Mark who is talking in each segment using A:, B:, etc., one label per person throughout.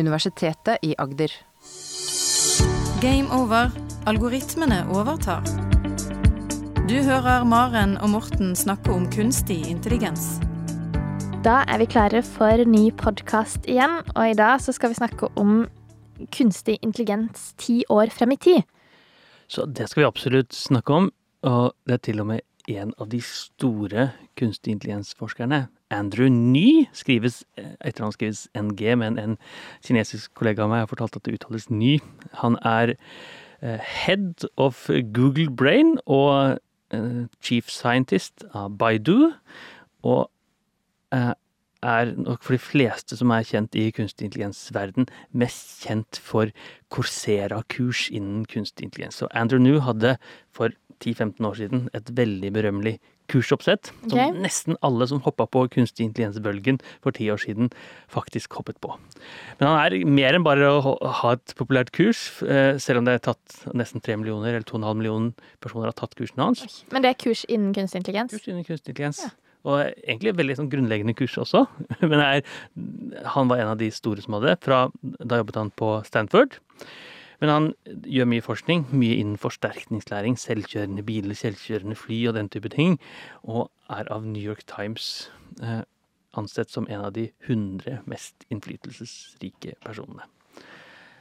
A: Universitetet i Agder.
B: Game over. Algoritmene overtar. Du hører Maren og Morten snakke om kunstig intelligens.
C: Da er vi klare for ny podkast igjen, og i dag så skal vi snakke om kunstig intelligens ti år frem i tid.
D: Så det skal vi absolutt snakke om, og det er til og med en av de store kunstig intelligens-forskerne, Andrew Ny, skrives, etter han skrives NG, men en kinesisk kollega av meg har fortalt at det uttales Ny. Han er eh, head of Google Brain og eh, chief scientist av Baidu, og eh, er nok for de fleste som er kjent i kunstig intelligens-verden, mest kjent for Coursera-kurs innen kunstig intelligens. Så Andrew New hadde for 10-15 år siden et veldig berømmelig kursoppsett,
C: som
D: som nesten alle som hoppa på kunstig intelligens-bølgen for ti år siden, faktisk hoppet på. Men han er mer enn bare å ha- et populært kurs, eh, selv om det er tatt nesten 3 millioner, eller 2,5 millioner personer har tatt kursene hans.
C: Men det er kurs innen kunstig intelligens.
D: Kurs innen kunstig intelligens. Og egentlig veldig sånn grunnleggende kurs også. Men er, han var en av de store som hadde det. Fra, da jobbet han på Stanford. Men han gjør mye forskning, mye innen forsterkningslæring, selvkjørende biler, selvkjørende fly og den type ting. Og er av New York Times eh, ansett som en av de 100 mest innflytelsesrike personene.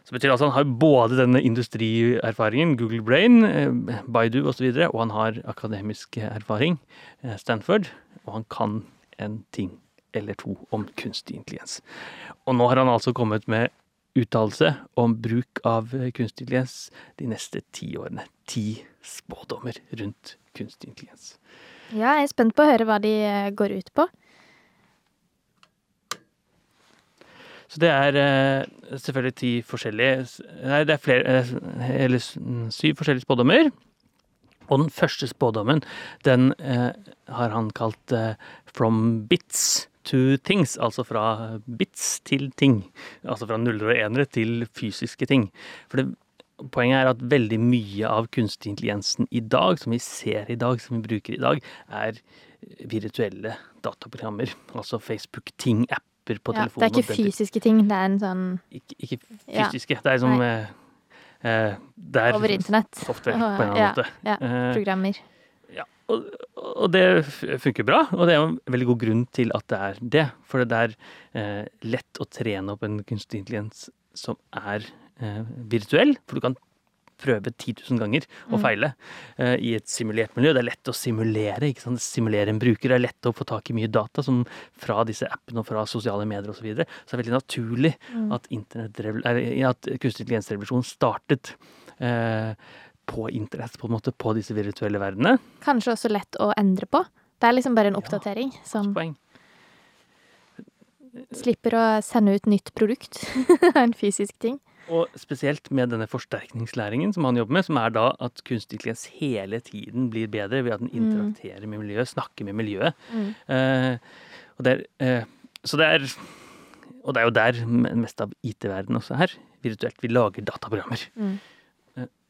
D: Så betyr altså han har både denne industrierfaringen, Google Brain, eh, Baidu osv., og, så videre, og han har akademisk erfaring, eh, Stanford, og han kan en ting eller to om kunstig intelligens. Og nå har han altså kommet med uttalelse om bruk av eh, kunstig intelligens de neste ti årene. Ti spådommer rundt kunstig intelligens.
C: Ja, jeg er spent på å høre hva de går ut på.
D: Så det er eh, selvfølgelig ti forskjellige Nei, det er flere eh, Eller syv forskjellige spådommer. Og den første spådommen, den eh, har han kalt 'from bits to things'. Altså fra bits til ting. Altså fra nuller og enere til fysiske ting. For det, poenget er at veldig mye av kunstig intelligensen i dag, som vi ser i dag, som vi bruker i dag, er virtuelle dataprogrammer. Altså Facebook Ting-apper på
C: Ja, det er ikke fysiske ting, det er en sånn
D: ikke, ikke
C: Ja.
D: fysiske. Det er som eh, eh, det er
C: over internett.
D: software på en eller annen
C: Ja,
D: måte.
C: ja,
D: Eh,
C: programmer.
D: ja, og, og det funker bra, og det er jo en veldig god grunn til at det er det. For det er eh, lett å trene opp en kunstig intelligens som er eh, virtuell. For du kan prøve 10 000 ganger og
C: Mm.
D: feile eh, i et simulert miljø. Det er lett å simulere. ikke sant? Simulere en bruker. Det er lett å få tak i mye data som fra disse appene og fra sosiale medier osv. Så, videre. så det er veldig naturlig
C: Mm.
D: at, at kunstig intelligens-revolusjonen startet eh, på internett, på en måte, på disse virtuelle verdenene.
C: Kanskje også lett å endre på. Det er liksom bare en
D: Ja,
C: oppdatering som
D: Poeng.
C: slipper å sende ut nytt produkt. en fysisk ting.
D: Og spesielt med denne forsterkningslæringen som han jobber med, som er da at kunstig intelligens hele tiden blir bedre ved at den interakterer med miljøet, snakker med miljøet.
C: Mm.
D: Eh, og det er, eh, så det er Og det er jo der mest av IT-verdenen også er. Virtuelt. Vi lager dataprogrammer.
C: Mm.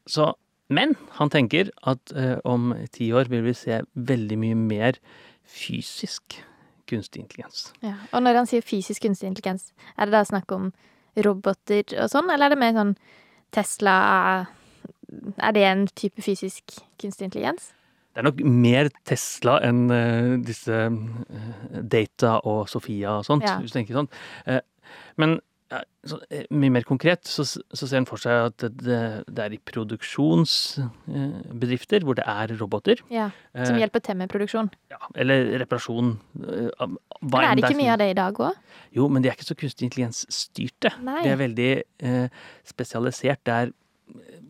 D: Så, men han tenker at eh, om ti år vil vi se veldig mye mer fysisk kunstig intelligens.
C: Ja. Og når han sier fysisk kunstig intelligens, er det da snakk om roboter og sånn, eller er det mer sånn Tesla Er det en type fysisk kunstig intelligens?
D: Det er nok mer Tesla enn eh, disse eh, Data og Sofia og sånt,
C: Ja.
D: hvis du tenker sånn. Eh, men ja, så, eh, mye mer konkret så, så ser en for seg at det, det er i produksjonsbedrifter hvor det er roboter.
C: Ja, Som
D: Eh,
C: hjelper til med produksjon.
D: ja, eller reparasjon. eh, hva
C: Men er det ikke mye av det i dag òg?
D: Jo, men de er ikke så kunstig intelligens-styrte. De er veldig eh, spesialisert. Det er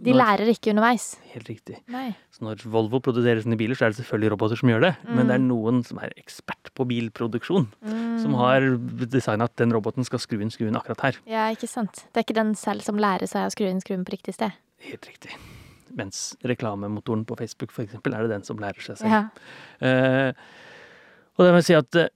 C: De lærer ikke underveis.
D: Helt riktig.
C: Nei.
D: Så når Volvo produserer sine biler, så er det selvfølgelig roboter som gjør det. Men det er noen som er ekspert på bilproduksjon, som har designa at den roboten skal skru inn skruen akkurat her.
C: Ja, ikke sant. Det er ikke den selv som lærer seg å skru inn skruen på riktig sted.
D: Helt riktig. Mens reklamemotoren på Facebook, for eksempel, er det den som lærer seg selv.
C: Ja.
D: Eh, og det vil si at eh,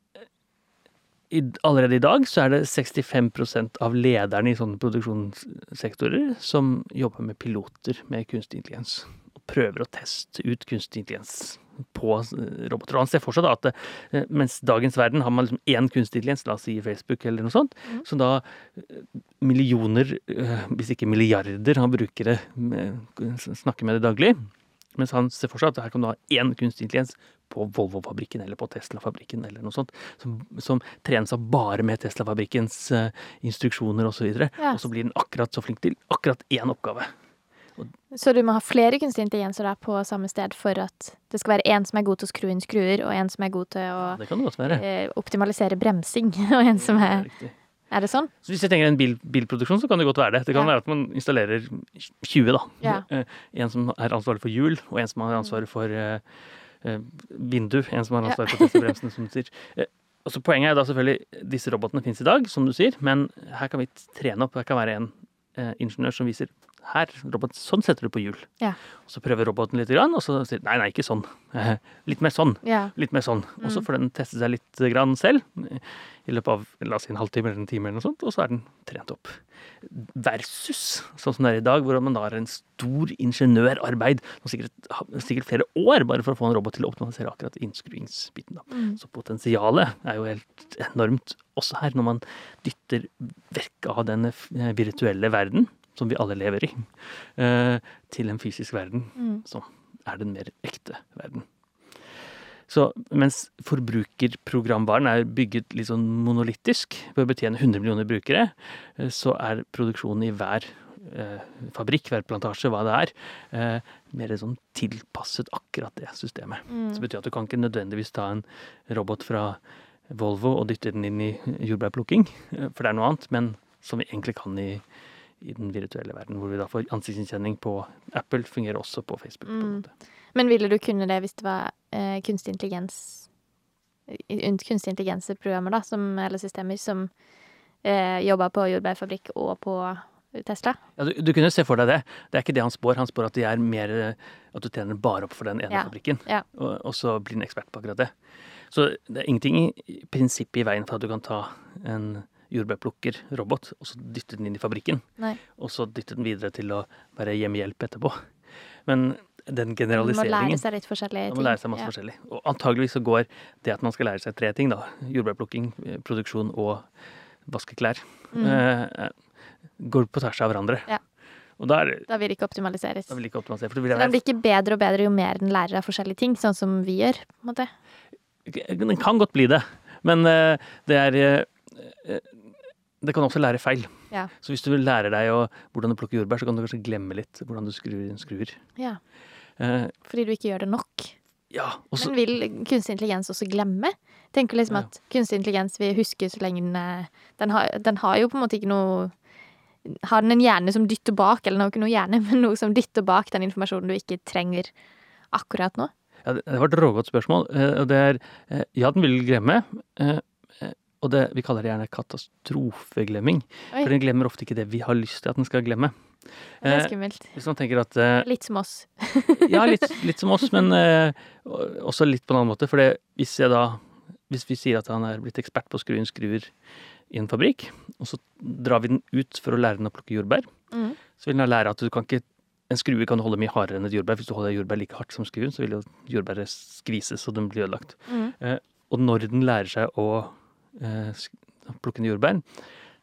D: i, allerede i dag så er det 65% av lederne i sånne produksjonssektorer som jobber med piloter med kunstig intelligens. Og prøver å teste ut kunstig intelligens på eh, roboter. Og han ser for seg da at det, mens dagens verden har man liksom én kunstig intelligens, la oss si Facebook eller noe sånt,
C: mm.
D: så da eh, millioner, eh, hvis ikke milliarder av brukere snakker med det daglig. Mens han ser for seg at her kan du ha én kunstig intelligens på Volvo-fabrikken eller på Tesla-fabrikken eller noe sånt, som, som trener seg bare med Tesla-fabrikkens uh, instruksjoner osv. Og, så
C: Ja.
D: og så blir den akkurat så flink til akkurat én oppgave.
C: Så du må ha flere kunstige intelligenser da på samme sted for at det skal være en som er god til å skru inn skruer, og en som er god til å
D: Det kan det godt være.
C: eh, optimalisere bremsing, og en som er
D: er.
C: Er det sånn?
D: Så hvis jeg tenker en bil, bilproduksjon, så kan det godt være det. Det kan
C: Ja.
D: være at man installerer 20, da.
C: Ja.
D: Eh, En som er ansvarlig for hjul, og en som har ansvaret for eh, vindu. En som har ansvar for bremsene som du sier. Eh, og så Poenget er da selvfølgelig disse robotene finnes i dag, som du sier, men her kan vi trene opp. Her kan være en eh, ingeniør som viser her, robot, sånn setter du på hjul.
C: Ja.
D: Og så prøver roboten litt, og så sier nei, nei, ikke sånn. Eh, litt mer sånn.
C: Ja.
D: Litt mer sånn. Og så
C: Mm.
D: får den teste seg litt grann selv eh, i løpet av la oss si en halvtime eller en time, eller noe sånt, og så er den trent opp. Versus sånn som det er i dag, hvor man da har en stor ingeniørarbeid, sikkert, sikkert flere år, bare for å få en robot til å optimalisere akkurat innskruingsbiten.
C: Mm.
D: Så potensialet er jo helt enormt også her, når man dytter vekk av den virtuelle verden, som vi alle lever i, eh, til en fysisk verden
C: Mm.
D: som er den mer ekte verden. Så mens forbrukerprogramvaren er bygget litt sånn monolittisk for å betjene 100 millioner brukere, eh, så er produksjonen i hver eh, fabrikk, hver plantasje, hva det er, eh, mer sånn tilpasset akkurat det systemet. Så
C: Mm.
D: det betyr at du kan ikke nødvendigvis ta en robot fra Volvo og dytte den inn i jordbærplukking, eh, for det er noe annet, men som vi egentlig kan i, i den virtuelle verden, hvor vi da får ansiktsgjenkjenning på Apple, fungerer også på Facebook. på en
C: Mm.
D: måte.
C: Men ville du kunne det hvis det var eh, kunstig intelligens Kunstig intelligens-programmer, da, som, eller systemer, som eh, jobba på jordbærfabrikk og på Tesla?
D: Ja, du, du kunne se for deg det. Det er ikke det han spår. Han spår at de er mer At du trener bare opp for den ene
C: Ja,
D: fabrikken,
C: ja.
D: Og, og så blir han ekspert på akkurat det. Så det er ingenting i prinsippet i veien for at du kan ta en jordbærplukkerrobot og så dyttet den inn i fabrikken.
C: Nei.
D: Og så dyttet den videre til å være hjemmehjelp etterpå. Men den generaliseringen
C: Man må lære seg litt forskjellige ting.
D: man må lære seg masse
C: Ja.
D: forskjellig. Og antageligvis så går det at man skal lære seg tre ting, da, jordbærplukking, eh, produksjon og vaske klær,
C: Mm.
D: eh, går på tvers av hverandre.
C: Ja.
D: Og da er
C: Da vil det ikke optimaliseres.
D: da vil det ikke optimaliseres. For det vil
C: den blir ikke bedre og bedre jo mer den lærer av forskjellige ting, sånn som vi gjør. på en måte.
D: den kan godt bli det, men eh, det er eh, eh, Det kan også lære feil.
C: Ja.
D: Så hvis du lærer deg å, hvordan du plukker jordbær, så kan du kanskje glemme litt hvordan du skrur inn skruer.
C: Ja.
D: Eh,
C: Fordi du ikke gjør det nok.
D: ja, også,
C: Men vil kunstig intelligens også glemme? Tenker liksom at kunstig intelligens vil huske så lenge den er den har, den har jo på en måte ikke noe Har den en hjerne som dytter bak, eller ikke noe hjerne, men noe som dytter bak den informasjonen du ikke trenger akkurat nå?
D: Ja, det det var et rågodt spørsmål. eh, det er eh, Ja, den vil glemme. Eh, eh, Og det, vi kaller det gjerne katastrofeglemming.
C: Oi.
D: For den glemmer ofte ikke det vi har lyst til at den skal glemme.
C: Det er
D: Eh,
C: skummelt.
D: Hvis man tenker at eh,
C: Litt som oss.
D: Ja, litt, litt som oss, men eh, også litt på en annen måte. For det, hvis jeg da Hvis vi sier at han er blitt ekspert på å skru inn skruer i en fabrikk, og så drar vi den ut for å lære den å plukke jordbær,
C: Mm.
D: så vil den lære at du kan ikke en skrue kan du holde mye hardere enn et jordbær. Hvis du holder jordbær like hardt som skruen, så vil jo jordbæret skvises, og den blir ødelagt.
C: Mm.
D: Og når den lærer seg å eh, plukke ned jordbær,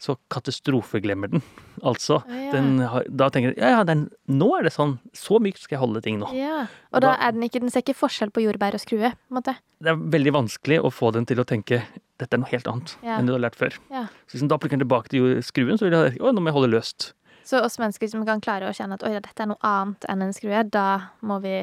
D: så katastrofeglemmer den. Altså,
C: Å, ja.
D: den har, da tenker den ja, ja, den, nå er det sånn. Så mykt skal jeg holde ting nå.
C: Ja. Og da er den ikke Den ser ikke forskjell på jordbær og skrue, på en måte.
D: Det er veldig vanskelig å få den til å tenke dette er noe helt annet
C: Ja.
D: enn du har lært før.
C: Ja.
D: Så hvis den da plukker den tilbake til skruen, så vil den å, nå må jeg holde løst.
C: Så oss mennesker som kan klare å kjenne at oi, dette er noe annet enn en skrue, da må vi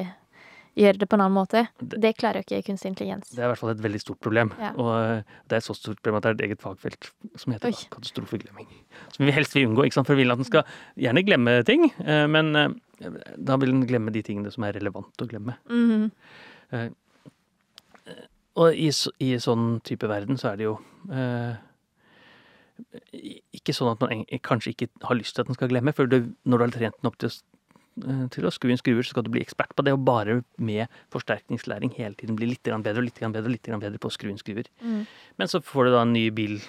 C: gjøre det på en annen måte.
D: Det-
C: Det klarer jo ikke kunstig intelligens.
D: Det er i hvert fall et veldig stort problem.
C: Ja.
D: Og eh, det er et så stort problem at det er et eget fagfelt som heter
C: Oi.
D: katastrofeglemming. Som vi helst vil unngå, ikke sant? for vi vil at den skal gjerne glemme ting, eh, men eh, da vil den glemme de tingene som er relevant å glemme.
C: Mhm.
D: Og i, i sånn type verden så er det jo ikke sånn at man kanskje ikke har lyst til at den skal glemme, for når du har trent den opp til å, til å skru inn skruer, så skal du bli ekspert på det, og bare med forsterkningslæring hele tiden bli litt bedre og litt bedre og litt bedre på å skru inn skruer.
C: Mm.
D: Men så får du da en ny bil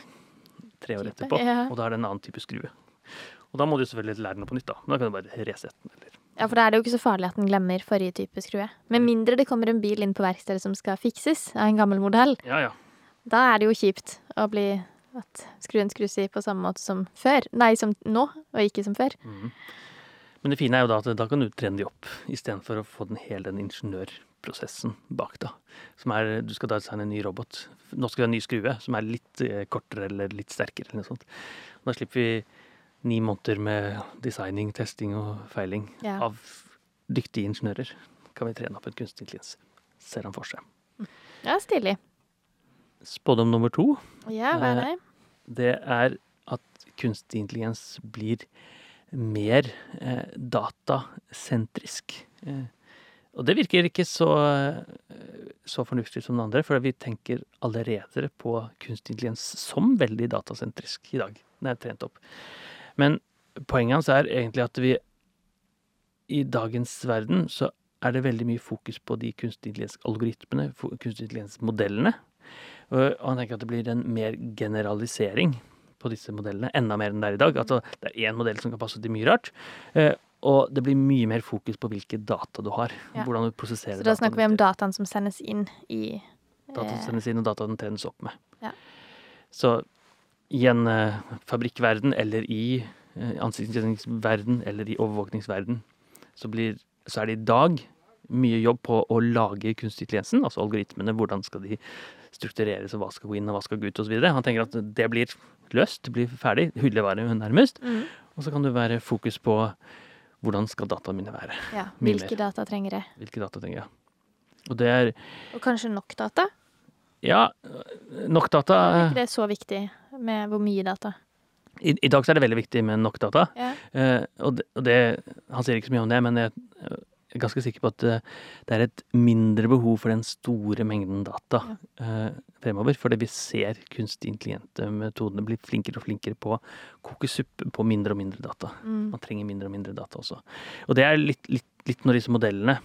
D: tre år etterpå,
C: ja.
D: og da er det en annen type skrue. Og da må du selvfølgelig lære den på nytt, da. Men da kan du bare resette den, eller
C: Ja, for da er det jo ikke så farlig at den glemmer forrige type skrue. Med mindre det kommer en bil inn på verkstedet som skal fikses av en gammel modell.
D: Ja, ja.
C: Da er det jo kjipt å bli at skruen skrus i på samme måte som før. Nei, som nå, og ikke som før.
D: Mhm. Men det fine er jo da at da kan du trene de opp, istedenfor å få den hele den ingeniørprosessen bak, da. Som er Du skal da designe en ny robot. Nå skal vi ha en ny skrue som er litt eh, kortere eller litt sterkere eller noe sånt. Da slipper vi ni måneder med designing, testing og feiling
C: Ja.
D: av dyktige ingeniører. Kan vi trene opp en kunstig intelligens, ser han for seg.
C: Ja, stilig.
D: Spådom nummer to
C: Ja, hva er det?
D: det er at kunstig intelligens blir mer eh, datasentrisk. Eh, og det virker ikke så, eh, så fornuftig som det andre, for vi tenker allerede på kunstig intelligens som veldig datasentrisk i dag. Den er trent opp. Men poenget hans er egentlig at vi i dagens verden så er det veldig mye fokus på de kunstig intelligens-algoritmene, kunstig intelligens-modellene. Og og han tenker at det blir en mer generalisering på disse modellene, enda mer enn det er i dag. Altså, det er én modell som kan passe til mye rart. eh, Og det blir mye mer fokus på hvilke data du har.
C: Ja.
D: Hvordan du prosesserer
C: Så da snakker vi om dataen som sendes inn i
D: Dataen
C: som
D: sendes inn, og dataen den trenes opp med.
C: Ja.
D: Så i en uh, fabrikkverden, eller i uh, ansiktsgjenkjenningsverden, eller i overvåkningsverden, så, blir, så er det i dag mye jobb på å lage kunstig intelligensen, altså algoritmene, hvordan skal de struktureres, og hva skal gå inn, og hva skal gå ut, osv. Han tenker at det blir løst, det blir ferdig, hyllevare nærmest.
C: mm,
D: Og så kan det være fokus på hvordan skal dataene mine være.
C: Ja, hvilke data trenger jeg?
D: Hvilke data trenger jeg? Og det er
C: Og kanskje nok data?
D: ja, nok data.
C: Er ikke det så viktig med hvor mye data?
D: I, I dag så er det veldig viktig med nok data.
C: Ja.
D: Eh, og, det, og det Han sier ikke så mye om det, men jeg ganske sikker på at eh, det er et mindre behov for den store mengden data ja. fremover. Fordi vi ser kunstig intelligente metodene bli flinkere og flinkere på å koke suppe på mindre og mindre data.
C: Mm.
D: Man trenger mindre og mindre data også. Og det er litt, litt, litt når disse modellene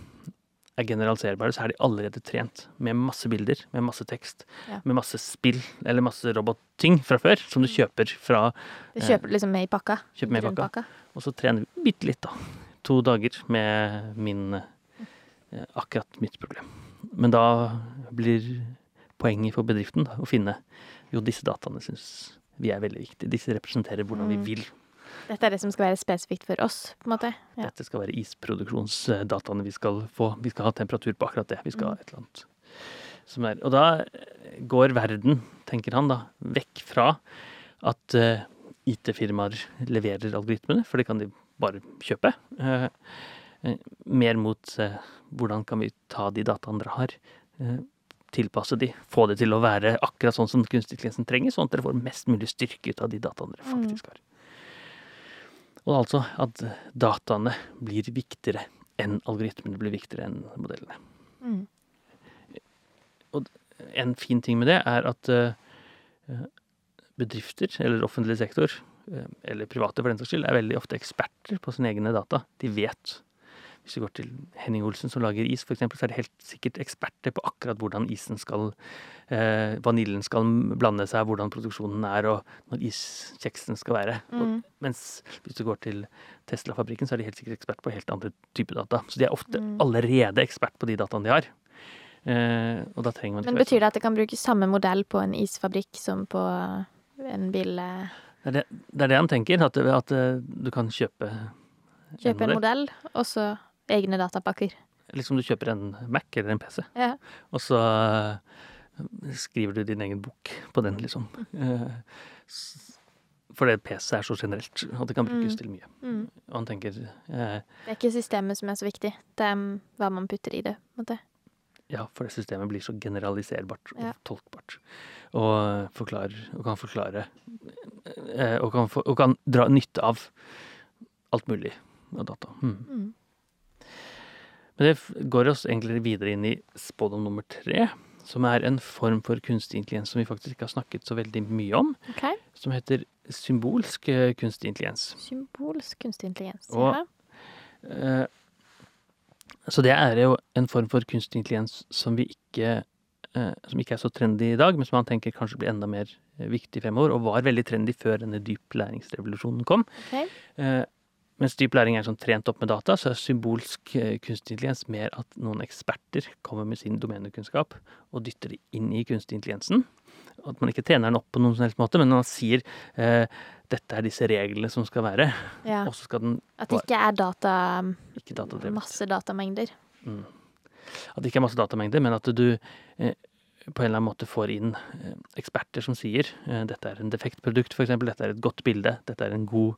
D: er generaliserbare, så er de allerede trent med masse bilder, med masse tekst,
C: Ja.
D: med masse spill eller masse robotting fra før, som du kjøper fra
C: Du kjøper liksom med i pakka?
D: Kjøper med i pakka.
C: pakka.
D: Og så trener vi bitte litt, da. To dager med min eh, Akkurat mitt problem. Men da blir poenget for bedriften da, å finne Jo, disse dataene syns vi er veldig viktige. Disse representerer hvordan vi
C: Mm.
D: vil.
C: Dette er det som skal være spesifikt for oss, på en måte? Ja.
D: Dette skal være isproduksjonsdataene vi skal få. Vi skal ha temperatur på akkurat det. Vi skal ha
C: Mm.
D: et eller annet som er Og da eh, går verden, tenker han da, vekk fra at eh, IT-firmaer leverer algoritmene, for det kan de bare kjøpe. Eh, eh, mer mot eh, hvordan kan vi ta de dataene dere har, tilpasse de, få det til å være akkurat sånn som kunstig intelligens trenger, sånn at dere får mest mulig styrke ut av de dataene dere
C: Mm.
D: faktisk har. Og altså at dataene blir viktigere enn algoritmene blir viktigere enn modellene.
C: Mm.
D: En fin ting med det er at bedrifter, eller offentlig sektor, eller private for den saks skyld, er veldig ofte eksperter på sine egne data. De vet. Hvis du går til Henning Olsen som lager is, eksempel, så er de helt sikkert eksperter på akkurat hvordan isen skal eh, Vaniljen skal blande seg, hvordan produksjonen er, og når iskjeksen skal være.
C: Mm.
D: mens hvis du går til Tesla-fabrikken, så er de helt sikkert ekspert på helt andre typer data. Så de er ofte
C: Mm.
D: allerede ekspert på de dataene de har. Eh, og da trenger man ikke
C: Men betyr det at det kan brukes samme modell på en isfabrikk som på en bil? eh,
D: Det er det, det er det han tenker, at, at eh, du kan kjøpe
C: Kjøpe en modell, og så egne datapakker.
D: Liksom du kjøper en Mac eller en PC,
C: Ja.
D: og så eh, skriver du din egen bok på den, liksom. S- Fordi PC er så generelt og det kan brukes
C: Mm.
D: til mye.
C: Mm.
D: Og han tenker eh,
C: Det er ikke systemet som er så viktig, det er hva man putter i det. på en måte.
D: Ja, for det systemet blir så generaliserbart og
C: Ja.
D: tolkbart. Og, forklarer, og kan forklare eh, og, kan for, og kan dra nytte av alt mulig av data. Mm.
C: Mm.
D: Men det går oss egentlig videre inn i spådom nummer tre, som er en form for kunstig intelligens som vi faktisk ikke har snakket så veldig mye om,
C: Okay.
D: som heter symbolsk eh, kunstig intelligens.
C: Symbolsk kunstig intelligens.
D: Og-
C: Ja.
D: Eh, Så det er jo en form for kunstig intelligens som vi ikke eh, som ikke er så trendy i dag, men som man tenker kanskje blir enda mer eh, viktig fremover, og var veldig trendy før denne dyplæringsrevolusjonen kom.
C: Ok.
D: Eh, mens dyp læring er sånn trent opp med data, så er symbolsk kunstig intelligens mer at noen eksperter kommer med sin domenekunnskap og dytter det inn i kunstig intelligensen. At man ikke trener den opp på noen som helst måte, men man sier eh, dette er disse reglene som skal være.
C: Ja.
D: Og så skal den
C: At det ikke er data
D: ikke datadrevet.
C: masse datamengder.
D: Mm. At det ikke er masse datamengder, men at du eh, på en eller annen måte får inn eh, eksperter som sier eh, dette er en defekt produkt, f.eks. Dette er et godt bilde. Dette er en god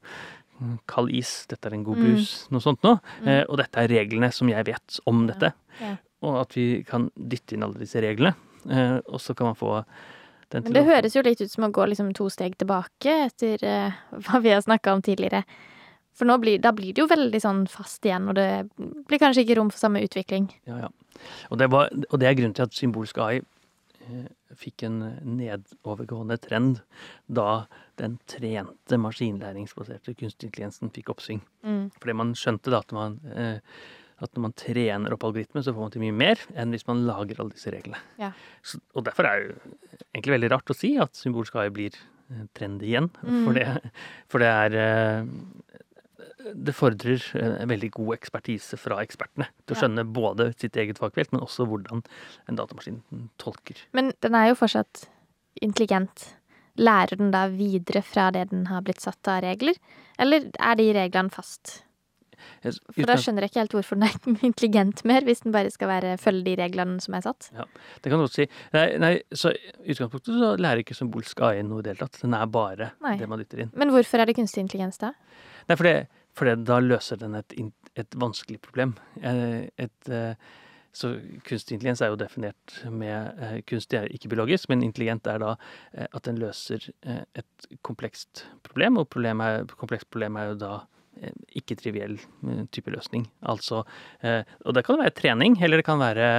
D: mm, kald is. Dette er en god
C: Mm.
D: brus. Noe sånt noe.
C: Mm.
D: Eh, og dette er reglene som jeg vet om dette.
C: Ja.
D: Og at vi kan dytte inn alle disse reglene. Eh, og så kan man få
C: Men det høres jo litt ut som å gå liksom to steg tilbake etter uh, hva vi har snakka om tidligere. For blir, da blir det jo veldig sånn fast igjen, og det blir kanskje ikke rom for samme utvikling.
D: Ja, ja. Og det, var, og det er grunnen til at symbolsk AI eh, fikk en nedovergående trend da den trente maskinlæringsbaserte kunstig intelligensen fikk oppsving.
C: Mm.
D: Fordi man skjønte da at man eh, at når man trener opp algoritmen, så får man til mye mer enn hvis man lager alle disse reglene.
C: Ja.
D: Så, og derfor er det egentlig veldig rart å si at symbolsk AI blir eh, trendy igjen.
C: Mm.
D: For, det, for det er eh, Det fordrer eh, en veldig god ekspertise fra ekspertene til å
C: Ja.
D: skjønne både sitt eget fagfelt, men også hvordan en datamaskin tolker.
C: Men den er jo fortsatt intelligent. Lærer den da videre fra det den har blitt satt av regler, eller er de reglene fast? For da skjønner jeg ikke helt hvorfor den er intelligent mer, hvis den bare skal være, følge de reglene som er satt.
D: Det kan du godt si. Nei, nei, så I utgangspunktet så lærer ikke symbolsk AI noe i det hele tatt. Den er bare
C: Nei.
D: det man dytter inn.
C: Men hvorfor er det kunstig intelligens da?
D: Nei, for, det, for det, da løser den et, et vanskelig problem. Et, Et, eh, så kunstig intelligens er jo definert med eh, Kunstig er ikke biologisk, men intelligent er da eh, at den løser eh, et komplekst problem, og problem er, komplekst problem er jo da eh, ikke-triviell eh, type løsning. Altså eh, Og det kan være trening, eller det kan være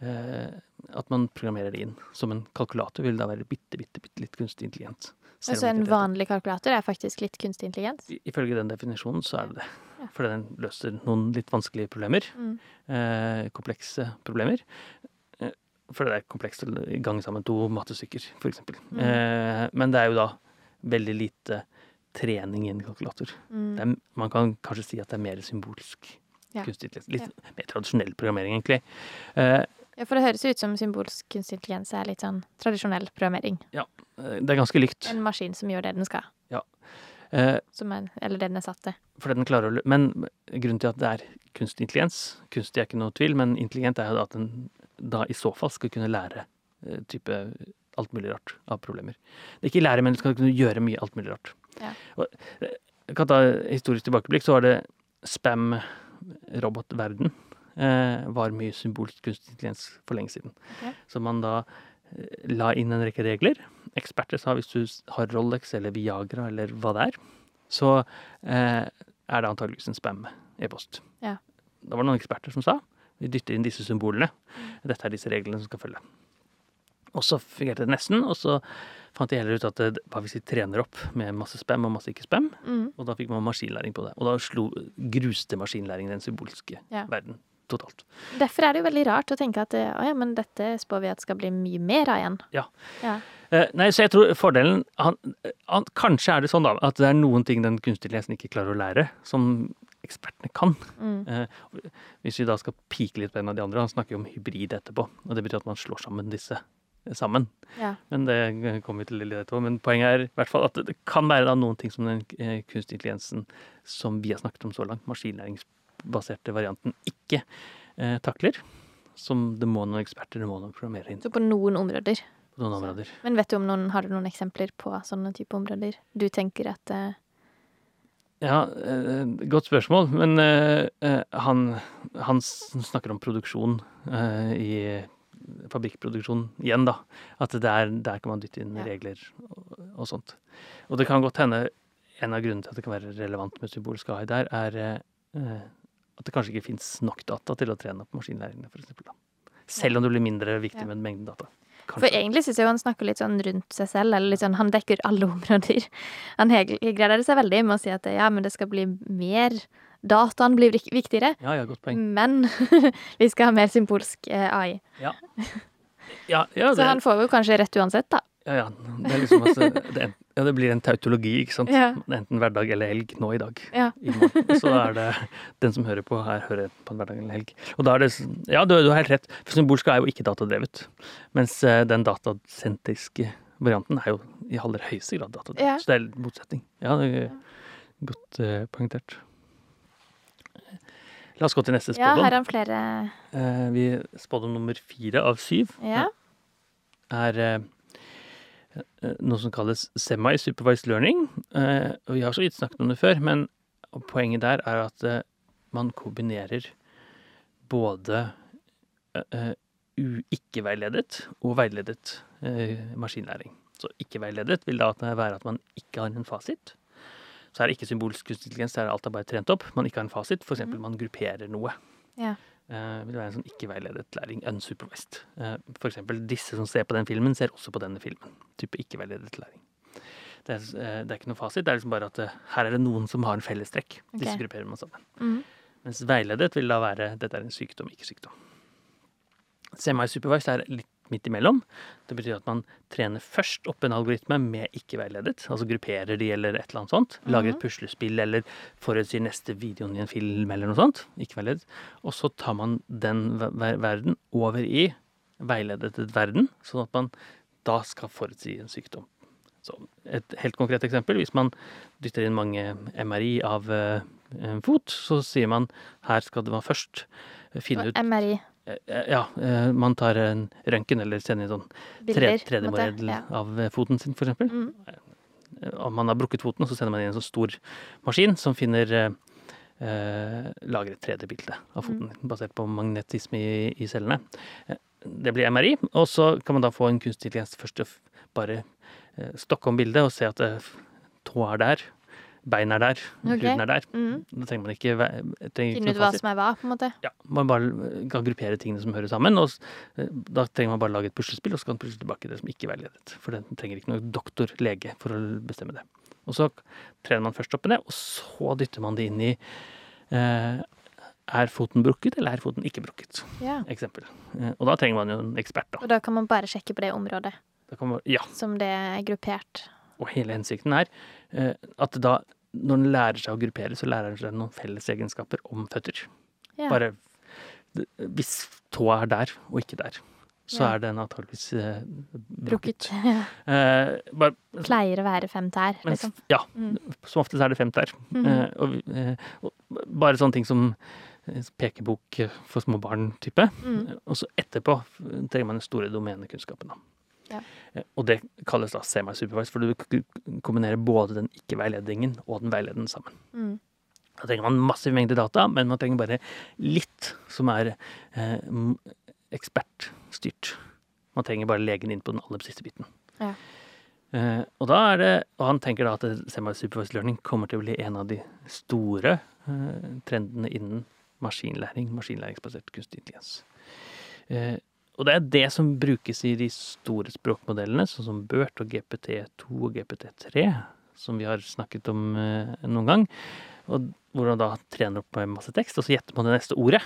D: eh, at man programmerer det inn. Som en kalkulator vil da være bitte, bitte, bitte litt kunstig intelligent. Selv
C: Altså en vanlig kalkulator er faktisk litt kunstig intelligens?
D: Ifølge den definisjonen så er det det.
C: Ja.
D: Fordi den løser noen litt vanskelige problemer.
C: Mm.
D: Eh, komplekse problemer. For fordi det er komplekst å gange sammen to mattestykker, f.eks.
C: Mm.
D: Eh, men det er jo da veldig lite trening i en kalkulator.
C: Mm.
D: Det er, man kan kanskje si at det er mer symbolsk
C: Ja.
D: kunstig intelligens. Litt mer tradisjonell programmering, egentlig. Uh,
C: Ja, for det høres ut som symbolsk kunstig intelligens er litt sånn tradisjonell programmering.
D: Ja, det er ganske likt.
C: En maskin som gjør det den skal.
D: Ja.
C: Som er, eller det den er satt til.
D: Fordi den klarer å Men grunnen til at det er kunstig intelligens Kunstig er ikke noe tvil, men intelligent er jo at den da i så fall skal kunne lære eh, type alt mulig rart av problemer. Det er ikke lære, men du skal kunne gjøre mye alt mulig rart.
C: Ja.
D: Og, eh, jeg kan ta historisk tilbakeblikk, så var det spam robotverden eh, var mye symbolsk kunstig intelligens for lenge siden.
C: Okay.
D: Så man da eh, la inn en rekke regler. Eksperter sa hvis du har Rolex eller Viagra eller hva det er, så eh, er det antageligvis en spam-e-post.
C: Ja.
D: Da var det noen eksperter som sa vi dytter inn disse symbolene.
C: Mm.
D: Dette er disse reglene som skal følge. Og så fungerte det nesten, og så fant de heller ut at det, hva hvis vi trener opp med masse spam og masse ikke spam,
C: Mm.
D: og da fikk man maskinlæring på det. Og da slo, gruste maskinlæring den symbolske
C: Ja.
D: verden totalt.
C: Derfor er det jo veldig rart å tenke at eh, å ja, men dette spår vi at skal bli mye mer av igjen.
D: Ja.
C: Ja.
D: Eh, nei, så jeg tror fordelen han, han, Kanskje er det sånn da, at det er noen ting den kunstige lesen ikke klarer å lære, som ekspertene kan.
C: Mm.
D: Eh, hvis vi da skal pike litt på en av de andre, han snakker jo om hybrid etterpå. Og det betyr at man slår sammen disse eh, sammen.
C: Ja.
D: Men det kommer vi til litt etterpå. Men poenget er i hvert fall at det kan være noen ting som den kunstig intelligensen som vi har snakket om så langt, maskinlæringsbaserte varianten, ikke eh, takler. Som det må noen eksperter, det må noen programmere inn
C: Så på noen områder.
D: på noen områder.
C: Men vet du om noen, har du noen eksempler på sånne type områder? Du tenker at eh,
D: Ja, eh, godt spørsmål. Men eh, eh, han, han snakker om produksjon eh, i fabrikkproduksjon igjen, da. At det er, der kan man dytte inn
C: Ja.
D: regler og, og sånt. Og det kan godt hende en av grunnene til at det kan være relevant med symbolsk AI der, er eh, at det kanskje ikke fins nok data til å trene opp maskinlæringene, f.eks. Selv om det blir mindre viktig
C: Ja.
D: med mengden data.
C: For egentlig syns jeg han snakker litt sånn rundt seg selv, eller litt sånn Han dekker alle områder. Han greier seg veldig med å si at ja, men det skal bli mer Dataen blir viktigere,
D: Ja, ja, godt poeng.
C: men vi skal ha mer symbolsk eh, AI.
D: Ja, ja,
C: Så
D: det,
C: han får jo kanskje rett uansett, da.
D: ja, ja. Det liksom altså, det, Ja, det blir en tautologi, ikke sant.
C: Ja.
D: Enten hverdag eller helg nå i dag.
C: Ja.
D: I. Så er det den som hører på, her hører på en hverdag eller helg. Og da er det Ja, du, du har helt rett. For symbolsk er jo ikke datadrevet. Mens eh, den datasentriske varianten er jo i aller høyeste grad datadrevet.
C: Ja.
D: Så det er motsetning. Ja, det er godt uh, poengtert. La oss gå til neste spådom.
C: Ja, her er han flere
D: Eh, vi Spådom nummer fire av syv
C: Ja.
D: er eh, eh, noe som kalles semi-supervised learning. Eh, og vi har så vidt snakket om det før, men poenget der er at eh, man kombinerer både eh, ikke-veiledet og veiledet eh, maskinlæring. Så ikke-veiledet vil da være at man ikke har en fasit. Så er det ikke symbolsk kunstig intelligens, det er alt er bare trent opp. Man ikke har en fasit, f.eks.
C: Mm.
D: man grupperer noe.
C: Ja.
D: Uh, vil være en sånn ikke-veiledet læring, unsupervised. Uh, for eksempel disse som ser på den filmen, ser også på denne filmen. Type ikke-veiledet læring. Det er, uh, det er ikke noe fasit, det er liksom bare at uh, her er det noen som har en fellestrekk. Disse grupperer man sammen.
C: Mm.
D: Mens veiledet vil da være dette er en sykdom, ikke sykdom. Semi-supervised er litt midt imellom. Det betyr at man trener først opp en algoritme med ikke-veiledet, altså grupperer de eller et eller annet sånt. Lager et puslespill eller forutsier neste videoen i en film eller noe sånt. Ikke-veiledet. Og så tar man den ver- ver- verden over i veiledet verden, sånn at man da skal forutsi en sykdom. Så et helt konkret eksempel, hvis man dytter inn mange MRI av eh, en fot, så sier man her skal man først finne ut
C: MRI.
D: Eh, Ja, eh, man tar en røntgen eller sender en sånn
C: Bilder. på en måte.
D: 3D-modell
C: Ja.
D: av eh, foten sin, eksempel.
C: Mm.
D: Eh, Om man har brukket foten, så sender man inn en sånn stor maskin som finner eh, eh, lager et 3D-bilde av foten, basert på magnetisme i, i cellene. Eh, Det blir MRI, og så kan man da få en kunstig intelligens først bare eh, stokke om bildet og se at tåa tå er der, bein er der,
C: okay.
D: huden er der.
C: Mm.
D: Da trenger man ikke,
C: Finne ut hva som er hva, på en måte.
D: Ja, man bare kan gruppere tingene som hører sammen. Og da trenger man bare lage et puslespill, og så kan man pusle tilbake det som ikke er veiledet. For den trenger ikke noe doktor, lege, for å bestemme det. Og så trener man først opp med det, og så dytter man det inn i eh, Er foten brukket, eller er foten ikke brukket?
C: Ja.
D: Eksempel. Eh, og da trenger man jo en ekspert, da.
C: Og da kan man bare sjekke på det området
D: man, ja,
C: som det er gruppert.
D: og hele hensikten er eh, at da når den lærer seg å gruppere, så lærer den seg noen felles egenskaper om føtter.
C: Ja.
D: Bare Hvis tåa er der, og ikke der, så
C: Ja.
D: er den antageligvis eh,
C: Brukket.
D: Eh, bare,
C: Pleier å være fem tær, liksom.
D: Mens, ja,
C: Mm.
D: som oftest er det fem tær.
C: Mm -hmm.
D: Eh, og, eh, og bare sånne ting som eh, pekebok eh, for små barn-type.
C: Mm.
D: Og så etterpå eh, trenger man den store domenekunnskapen. Da.
C: Ja.
D: Eh, Og det kalles da semi-supervised, for du kombinerer både den ikke-veiledningen og den veiledende sammen.
C: Mm.
D: Da trenger man massiv mengde data, men man trenger bare litt som er eh, ekspertstyrt. Man trenger bare legen inn på den aller siste biten.
C: Ja.
D: Eh, og da er det, og han tenker da at semi-supervised learning kommer til å bli en av de store eh, trendene innen maskinlæring, maskinlæringsbasert kunstig intelligens. Eh, og det er det som brukes i de store språkmodellene, sånn som BERT og GPT2 og GPT3, som vi har snakket om eh, noen gang. Og hvor man da trener opp med masse tekst, og så gjetter man det neste ordet.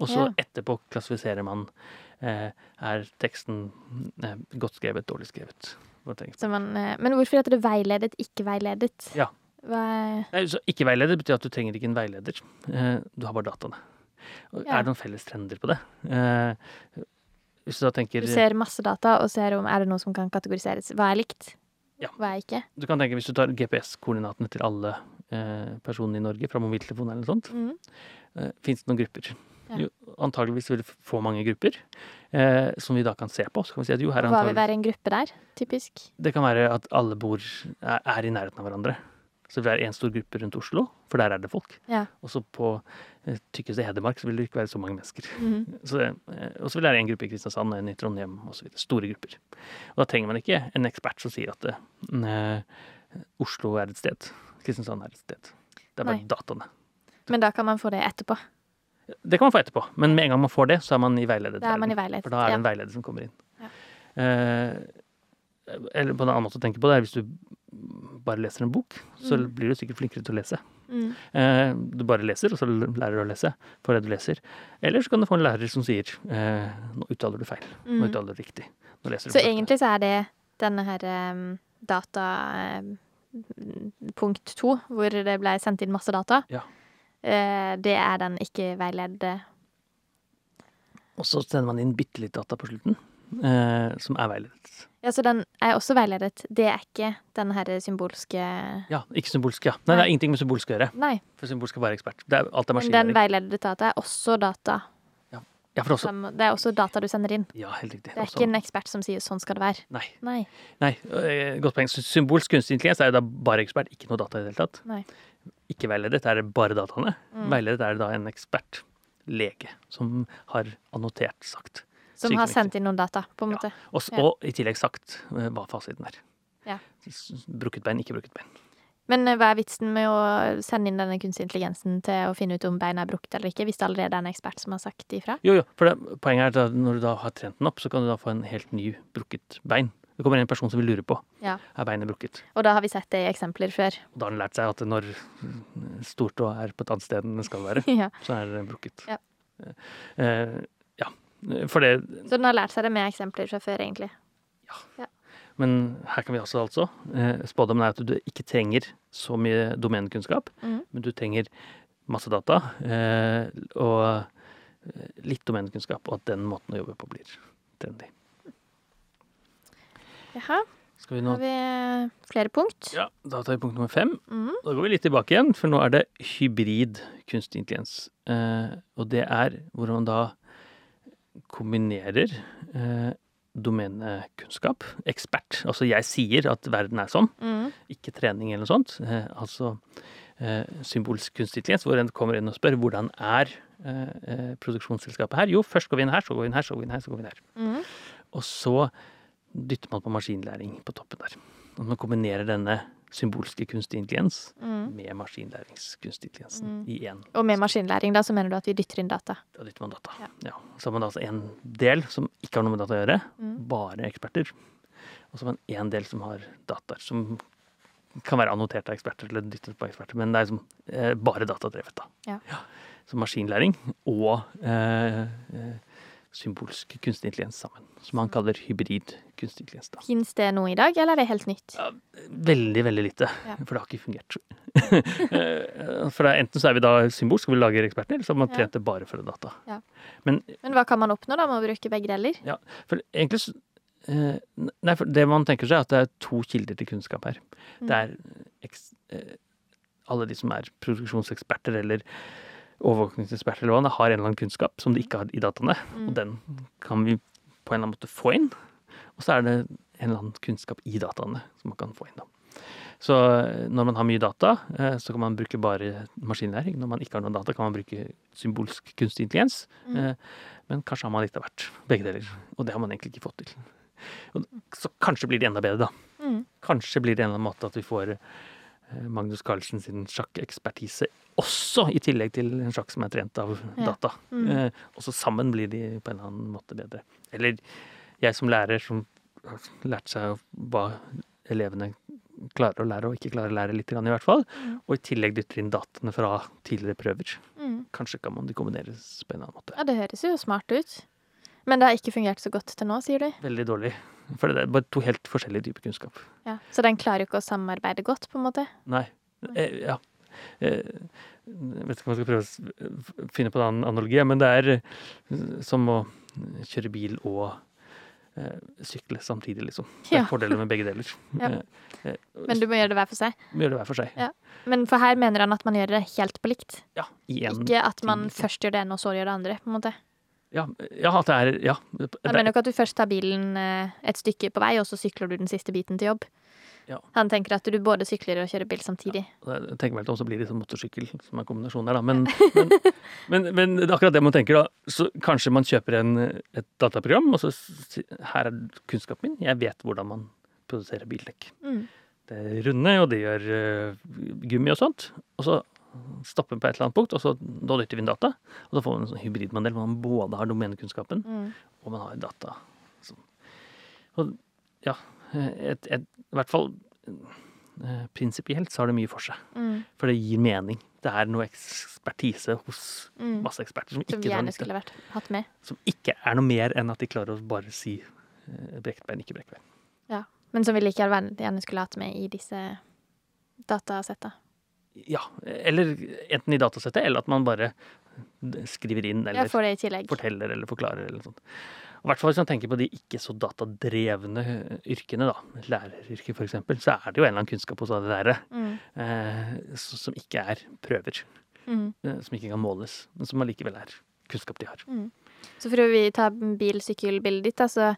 D: Og så
C: Ja.
D: etterpå klassifiserer man eh, er teksten eh, godt skrevet, dårlig skrevet.
C: Man, eh, men hvorfor heter det veiledet, ikke veiledet?
D: Ja. Nei, så ikke veiledet betyr at du trenger ikke en veileder. Eh, du har bare dataene.
C: Ja.
D: Er det noen felles trender på det? Hvis du da tenker
C: du ser masse data og ser om er det noe som kan kategoriseres. Hva er likt?
D: Ja.
C: Hva er ikke?
D: Du kan tenke Hvis du tar GPS-koordinatene til alle eh, personene i Norge fra mobiltelefonen eller noe sånt,
C: Mm.
D: eh, fins det noen grupper?
C: Ja.
D: Jo, antageligvis vil du få mange grupper eh, som vi da kan se på. Så kan vi si at jo, her er
C: Hva vil være en gruppe der, typisk?
D: Det kan være at alle bor er, er i nærheten av hverandre. Så det vil være en stor gruppe rundt Oslo, for der er det folk.
C: Ja.
D: Og så på eh, tykkeste Hedmark så vil det ikke være så mange mennesker.
C: Mhm.
D: Så, eh, og så vil det være en gruppe i Kristiansand og en i Trondheim osv. Store grupper. Og da trenger man ikke en ekspert som sier at eh, Oslo er et sted, Kristiansand er et sted. Det er bare
C: Nei.
D: dataene.
C: Men da kan man få det etterpå.
D: Det kan man få etterpå, men med en gang man får det, så er man i veiledet
C: Da er man i veiledet.
D: For da er det en veileder som kommer inn.
C: Ja.
D: Eh, eller på en annen måte å tenke på det er hvis du bare leser en bok, så
C: Mm.
D: blir du sikkert flinkere til å lese.
C: Mm.
D: Eh, du bare leser, og så lærer du å lese for det du leser. Eller så kan du få en lærer som sier eh, nå uttaler du feil, nå
C: Mm.
D: uttaler du riktig. Nå du
C: Så
D: på
C: egentlig så er det denne her um, data em, punkt to, hvor det ble sendt inn masse data,
D: Ja.
C: eh, det er den ikke veiledde
D: Og så sender man inn bitte litt data på slutten, eh, som er veiledet.
C: Ja, så den er også veiledet. Det er ikke den her symbolske
D: Ja, ikke symbolske. ja. Nei, det er ingenting med symbolsk å gjøre.
C: Nei,
D: For symbolsk er bare ekspert. Det er, alt er
C: men den
D: maskinlæring.
C: veiledede data er også data.
D: Ja, for også.
C: Som, det er også data du sender inn.
D: Ja, helt riktig.
C: Det er
D: Også-
C: ikke en ekspert som sier 'sånn skal det være'.
D: Nei.
C: Nei.
D: Nei, øh, godt poeng. Så Symbolsk kunstig intelligens er jo da bare ekspert, ikke noe data i det hele tatt.
C: Nei.
D: Ikke veiledet er det bare dataene.
C: Mm.
D: Veiledet er det da en ekspert, lege, som har annotert sagt.
C: Som har sendt inn noen data, på en
D: Ja.
C: måte.
D: Og,
C: Ja.
D: og i tillegg sagt øh, hva fasiten er.
C: Ja.
D: Brukket bein, ikke brukket bein.
C: Men eh, hva er vitsen med å sende inn denne kunstig intelligensen til å finne ut om bein er brukt eller ikke, hvis det allerede er en ekspert som har sagt ifra?
D: Jo, jo, for det, poenget er at når du da har trent den opp, så kan du da få en helt ny brukket bein. Det kommer en person som vil lure på
C: Ja.
D: er beinet brukket.
C: Og da har vi sett det i eksempler før.
D: Og da har den lært seg at når stortåa er på et annet sted enn den skal være,
C: ja.
D: så er det brukket.
C: Ja.
D: Eh, ja. For det
C: Så den har lært seg det med eksempler fra før, egentlig. Ja.
D: Men her kan vi også altså eh, Spådommen er at du ikke trenger så mye domenekunnskap,
C: mm.
D: men du trenger masse data eh, og eh, litt domenekunnskap, og at den måten å jobbe på blir trendy.
C: Jaha.
D: Skal vi nå
C: Har vi flere punkt?
D: Ja, da tar vi punkt nummer fem.
C: Mm.
D: Da går vi litt tilbake igjen, for nå er det hybrid kunstig intelligens. Eh, og det er hvor man da kombinerer eh, domenekunnskap, ekspert. Altså jeg sier at verden er sånn,
C: mm.
D: ikke trening eller noe sånt. Eh, altså eh, symbolsk kunstig intelligens, hvor en kommer inn og spør hvordan er eh, eh, produksjonsselskapet her? Jo, først går vi inn her, så går vi inn her, så går vi inn her, så går vi inn her.
C: Mm.
D: Og så dytter man på maskinlæring på toppen der. Og man kombinerer denne symbolske kunstig intelligens
C: mm.
D: med maskinlæringskunstig intelligensen
C: Mm.
D: i én.
C: Og med maskinlæring, da, så mener du at vi dytter inn data?
D: Da dytter man data.
C: Ja.
D: Ja. Så har man altså en del som ikke har noe med data å gjøre,
C: Mm.
D: bare eksperter. Og så har man en del som har data, som kan være annotert av eksperter eller dyttet på eksperter, men det er liksom eh, bare datadrevet, da.
C: Ja.
D: Så maskinlæring og eh, eh, symbolsk kunstig intelligens sammen. Som han kaller hybrid kunstig intelligens. da.
C: Fins det noe i dag, eller er det helt nytt?
D: Ja, veldig, veldig lite.
C: Ja.
D: For det har ikke fungert. Eh, for er enten så er vi da symbolsk og vi lager eksperter, eller så har man trent det bare for data.
C: Ja.
D: Men
C: Men hva kan man oppnå da med å bruke begge deler?
D: Ja, for egentlig eh, Nei, for det man tenker seg, er at det er to kilder til kunnskap her.
C: Mm.
D: Det er eh, alle de som er produksjonseksperter eller overvåkningseksperter eller hva, har en eller annen kunnskap som de ikke har i dataene.
C: Mm.
D: Og den kan vi på en eller annen måte få inn. Og så er det en eller annen kunnskap i dataene som man kan få inn. da. Så eh, når man har mye data, eh, så kan man bruke bare maskinlæring. Når man ikke har noen data, kan man bruke symbolsk kunstig intelligens.
C: Mm.
D: Eh, Men kanskje har man litt av hvert. Begge deler. Og det har man egentlig ikke fått til. Så kanskje blir det enda bedre, da.
C: Mm.
D: Kanskje blir det en eller annen måte at vi får Magnus Carlsen sin sjakkekspertise også, i tillegg til en sjakk som er trent av
C: Ja.
D: data.
C: Mm.
D: Eh, og så sammen blir de på en eller annen måte bedre. Eller jeg som lærer som har lært seg hva elevene klarer å lære og ikke klarer å lære litt, i hvert fall.
C: Mm.
D: Og i tillegg dytter inn dataene fra tidligere prøver.
C: Mm.
D: Kanskje kan man de kombineres på en annen måte.
C: Ja, det høres jo smart ut. Men det har ikke fungert så godt til nå, sier du?
D: Veldig dårlig. For det er bare to helt forskjellige typer kunnskap.
C: Ja. Så den klarer jo ikke å samarbeide godt, på en måte?
D: Nei. Eh, ja. Eh, jeg vet ikke om jeg skal prøve å finne på en annen analogi, men det er eh, som å kjøre bil og eh, sykle samtidig, liksom. Det er
C: Ja.
D: fordeler med begge deler.
C: Ja. Men du må gjøre det hver for seg?
D: må gjøre det hver for seg.
C: Ja. Men for her mener han at man gjør det helt på likt?
D: Ja, igjen.
C: Ikke at man
D: liksom.
C: først gjør det ene, og så gjør det andre? på en måte.
D: Ja, ja, at det er Ja. Det,
C: Jeg mener ikke at du først tar bilen eh, et stykke på vei, og så sykler du den siste biten til jobb.
D: Ja.
C: Han tenker at du både sykler og kjører bil samtidig.
D: Jeg tenker vel litt om, også blir det sånn motorsykkel som er kombinasjonen der, da. Men, men, men, men det akkurat det man tenker, da. Så kanskje man kjøper en, et dataprogram, og så Her er kunnskapen min. Jeg vet hvordan man produserer bildekk.
C: Mm.
D: Det er runde, og det gjør uh, gummi og sånt. Og så stopper på et eller annet punkt, og så da dytter vi inn data. Og så får man en sånn hybridmodell hvor man både har domenekunnskapen
C: Mm.
D: og man har data. Sånn. Og ja, et, et, i hvert fall eh, prinsipielt så har det mye for seg.
C: Mm.
D: For det gir mening. Det er noe ekspertise hos
C: Mm.
D: masse eksperter som
C: Som
D: ikke,
C: gjerne skulle vært hatt med.
D: som ikke er noe mer enn at de klarer å bare si eh, brekt bein, ikke brekt bein.
C: Men som vi likevel gjerne skulle hatt med i disse datasetta.
D: Ja, eller enten i datasettet, eller at man bare skriver inn, eller forteller eller forklarer eller sånt. I hvert fall hvis man tenker på de ikke så datadrevne yrkene, da, læreryrket f.eks., så er det jo en eller annen kunnskap hos alle lærere
C: Mm.
D: eh, som ikke er prøver.
C: Mm.
D: eh, Som ikke kan måles, men som allikevel er kunnskap de har.
C: Så for å ta bil-sykkel-bildet ditt, da, så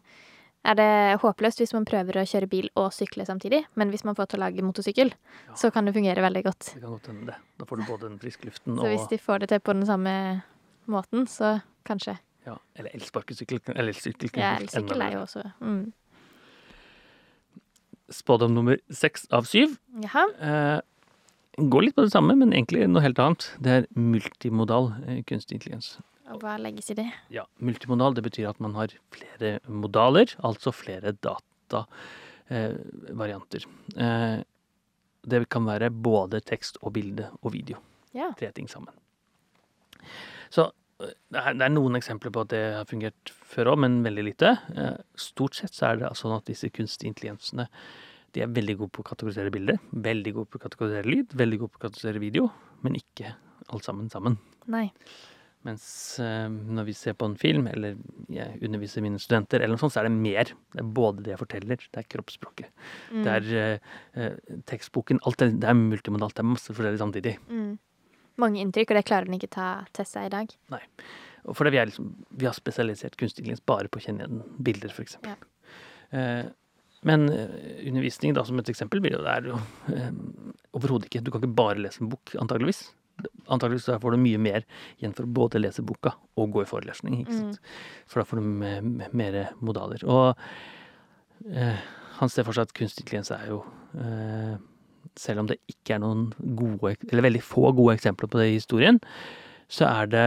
C: er det håpløst hvis man prøver å kjøre bil og sykle samtidig. Men hvis man får til å lage motorsykkel,
D: Ja.
C: så kan det fungere veldig godt.
D: Det kan godt hende det. Da får du både den friske luften
C: Så hvis de får det til på den samme måten, så kanskje.
D: ja, Eller elsparkesykkel. Eller elsykkel.
C: Ja, elsykkel er jo også mm.
D: Spådom nummer seks av syv.
C: Jaha.
D: Eh, går litt på det samme, men egentlig noe helt annet. Det er multimodal eh, kunstig intelligens.
C: Og hva legges i det?
D: Ja, multimodal det betyr at man har flere modaler, altså flere datavarianter. Eh, det kan være både tekst og bilde og video.
C: Ja.
D: Tre ting sammen. Så eh, det er, noen eksempler på at det har fungert før òg, men veldig lite. Eh, stort sett så er det sånn at disse kunstige intelligensene de er veldig gode på å kategorisere bilder, veldig gode på å kategorisere lyd, veldig gode på å kategorisere video, men ikke alt sammen sammen.
C: Nei.
D: Mens eh, når vi ser på en film, eller jeg underviser mine studenter, eller noe sånt, så er det mer. Det er både det jeg forteller, det er kroppsspråket,
C: Mm.
D: det er eh, eh, tekstboken. Alt det, det er multimodalt. Det er masse forskjellig samtidig.
C: Mm. Mange inntrykk, og det klarer den ikke ta til seg i dag.
D: Og fordi vi, er liksom, vi har spesialisert kunstig intelligens bare på å kjenne igjen bilder, f.eks.
C: Ja.
D: Eh, men eh, undervisning, da, som et eksempel, blir jo det er jo eh, overhodet ikke Du kan ikke bare lese en bok, antageligvis. Antageligvis så får du mye mer igjen for å både lese boka og gå i forelesning. ikke sant? For da får du me- me- mer modaler. Og eh, han ser for seg at kunstig intelligens er jo eh, Selv om det ikke er noen gode, eller veldig få gode eksempler på det i historien, så er det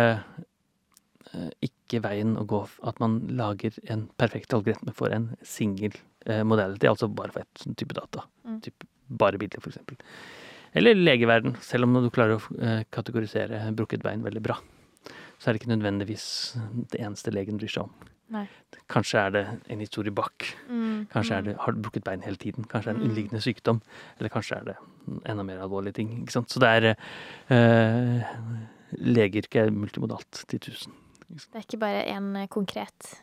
D: eh, ikke veien å gå at man lager en perfekt algoritme for en single eh, er altså bare for ett type data.
C: Mm.
D: Typ bare bilder, for eksempel. Eller legeverden, selv om du klarer å eh, kategorisere brukket bein veldig bra. Så er det ikke nødvendigvis det eneste legen bryr seg om.
C: Nei.
D: Kanskje er det en historie bak.
C: Mm.
D: Kanskje er det, har du brukket bein hele tiden. Kanskje er det en
C: Mm.
D: underliggende sykdom. Eller kanskje er det enda mer alvorlige ting. Ikke sant? Så det er eh, Legeyrket er multimodalt til tusen.
C: Det er ikke bare én konkret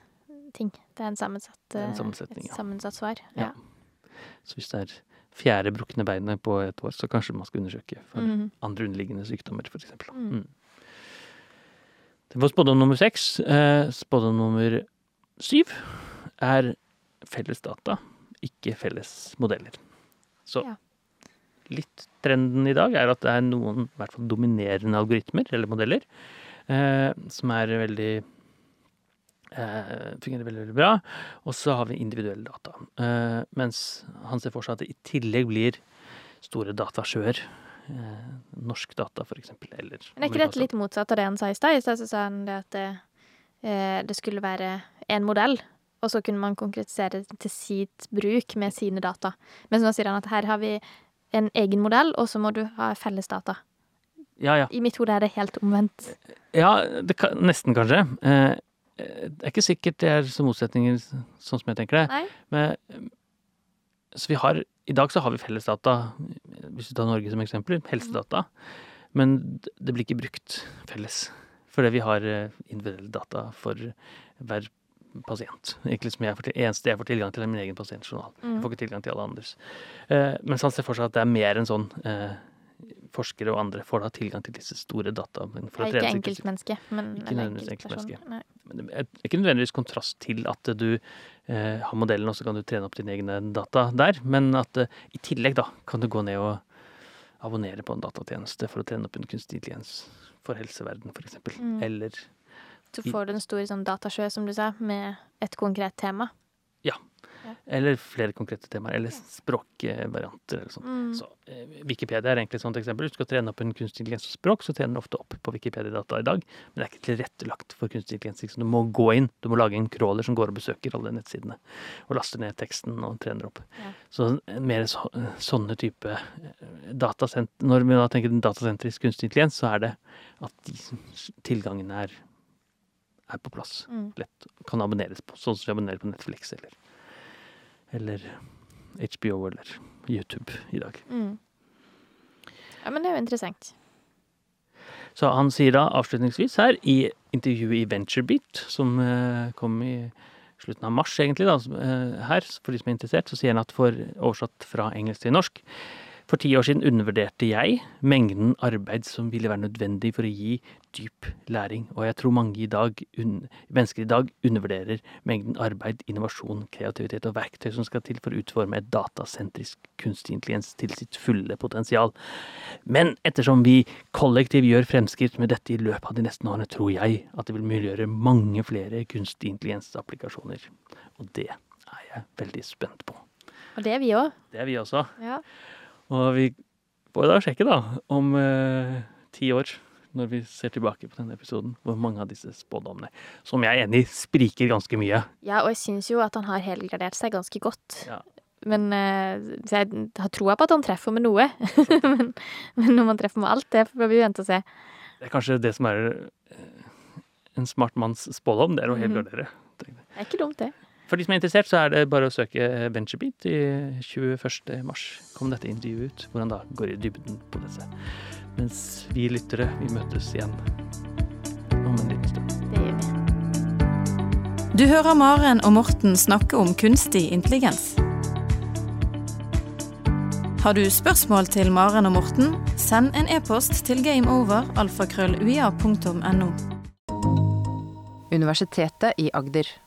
C: ting. Det er en sammensatt,
D: en
C: eh, et
D: ja.
C: sammensatt svar.
D: Ja.
C: Ja.
D: Så hvis det er fjerde brukne beinet på et år, så kanskje man skal undersøke for
C: Mhm.
D: andre underliggende sykdommer, f.eks.
C: Mm.
D: Mm. Det var spådom nummer seks. Eh, spådom nummer syv er felles data, ikke felles modeller. Så
C: Ja.
D: litt trenden i dag er at det er noen i hvert fall dominerende algoritmer eller modeller eh, som er veldig fungerer veldig, veldig bra. Og så har vi individuelle data. Eh, mens han ser for seg at det i tillegg blir store datasjøer. Eh, norsk data, for eksempel. Eller
C: Men er ikke dette litt motsatt av det han sa i stad? I stad sa han det at det, eh, det skulle være én modell, og så kunne man konkretisere til sitt bruk med sine data. Men så nå sier han at her har vi en egen modell, og så må du ha felles data.
D: Ja, ja.
C: I mitt hode er det helt omvendt.
D: Ja, det kan, nesten kanskje. Eh, det er ikke sikkert det er så motsetninger sånn som jeg tenker det. Men, eh, så vi har, I dag så har vi fellesdata, hvis du tar Norge som eksempel, helsedata. Men det blir ikke brukt felles. Fordi vi har eh, individuelle data for hver pasient. Ikke liksom jeg får til, eneste jeg får tilgang til, er min egen pasientjournal. Jeg
C: Mm.
D: får ikke tilgang til alle andres. Eh, mens han ser for seg at det er mer enn sånn eh, forskere og andre får da tilgang til disse store data. for
C: Det
D: trene
C: ikke enkeltmenneske, men
D: Ikke
C: enkeltperson.
D: enkeltmenneske. Men det er ikke nødvendigvis kontrast til at du eh, har modellen, og så kan du trene opp dine egne data der. Men at eh, i tillegg da kan du gå ned og abonnere på en datatjeneste for å trene opp en kunstig intelligens for helseverden, f.eks.
C: Mm.
D: Eller
C: Så får du en stor sånn datasjø, som du sa, med et konkret tema.
D: Eller flere konkrete temaer. Eller språkvarianter. eller sånn.
C: Mm.
D: Så, eh, Wikipedia er egentlig et sånt eksempel. Du skal trene opp en kunstig intelligens og språk, så trener du ofte opp på Wikipedia-data i dag. Men det er ikke tilrettelagt for kunstig intelligens. Du må gå inn, du må lage en crawler som går og besøker alle nettsidene. Og laster ned teksten og trener opp.
C: Ja.
D: Så eh, mer så, sånne type eh, datasent... Når vi da tenker datasentrisk kunstig intelligens, så er det at de, tilgangen er, er på plass.
C: Mm.
D: Lett kan abonneres på, sånn som vi abonnerer på Netflix eller eller HBO eller YouTube i dag.
C: Mm. Ja, men det er jo interessant.
D: Så han sier da avslutningsvis her, i intervjuet i VentureBeat, som eh, kom i slutten av mars egentlig, da, eh, her, for de som er interessert, så sier han at for oversatt fra engelsk til norsk For ti år siden undervurderte jeg mengden arbeid som ville være nødvendig for å gi dyp læring, og jeg tror mange i dag, mennesker i dag undervurderer mengden arbeid, innovasjon, kreativitet og verktøy som skal til for å utforme et datasentrisk kunstig intelligens til sitt fulle potensial. Men ettersom vi kollektivt gjør fremskritt med dette i løpet av de neste årene, tror jeg at det vil muliggjøre mange flere kunstig intelligens-applikasjoner. Og det er jeg veldig spent på.
C: Og det er vi òg.
D: Det er vi også.
C: Ja.
D: Og vi får da sjekke, da, om eh, ti år, når vi ser tilbake på denne episoden, hvor mange av disse spådommene, som jeg er enig i, spriker ganske mye.
C: ja, og jeg syns jo at han har helgradert seg ganske godt.
D: Ja.
C: Men eh, så jeg har troa på at han treffer med noe. men, men når man treffer med alt, det får vi vente og se.
D: Det er kanskje det som er eh, en smart manns spådom, det er å
C: Mhm.
D: helgardere.
C: Det er ikke dumt, det.
D: For de som er interessert, så er det bare å søke VentureBeat. I 21. mars kom dette intervjuet ut, hvor han da går i dybden på disse. Mens vi lyttere, vi møtes igjen om en liten stund.
C: Det gjør vi.
B: Du hører Maren og Morten snakke om kunstig intelligens. Har du spørsmål til Maren og Morten, send en e-post til gameover.alfakrølluia.no.
A: Universitetet i Agder.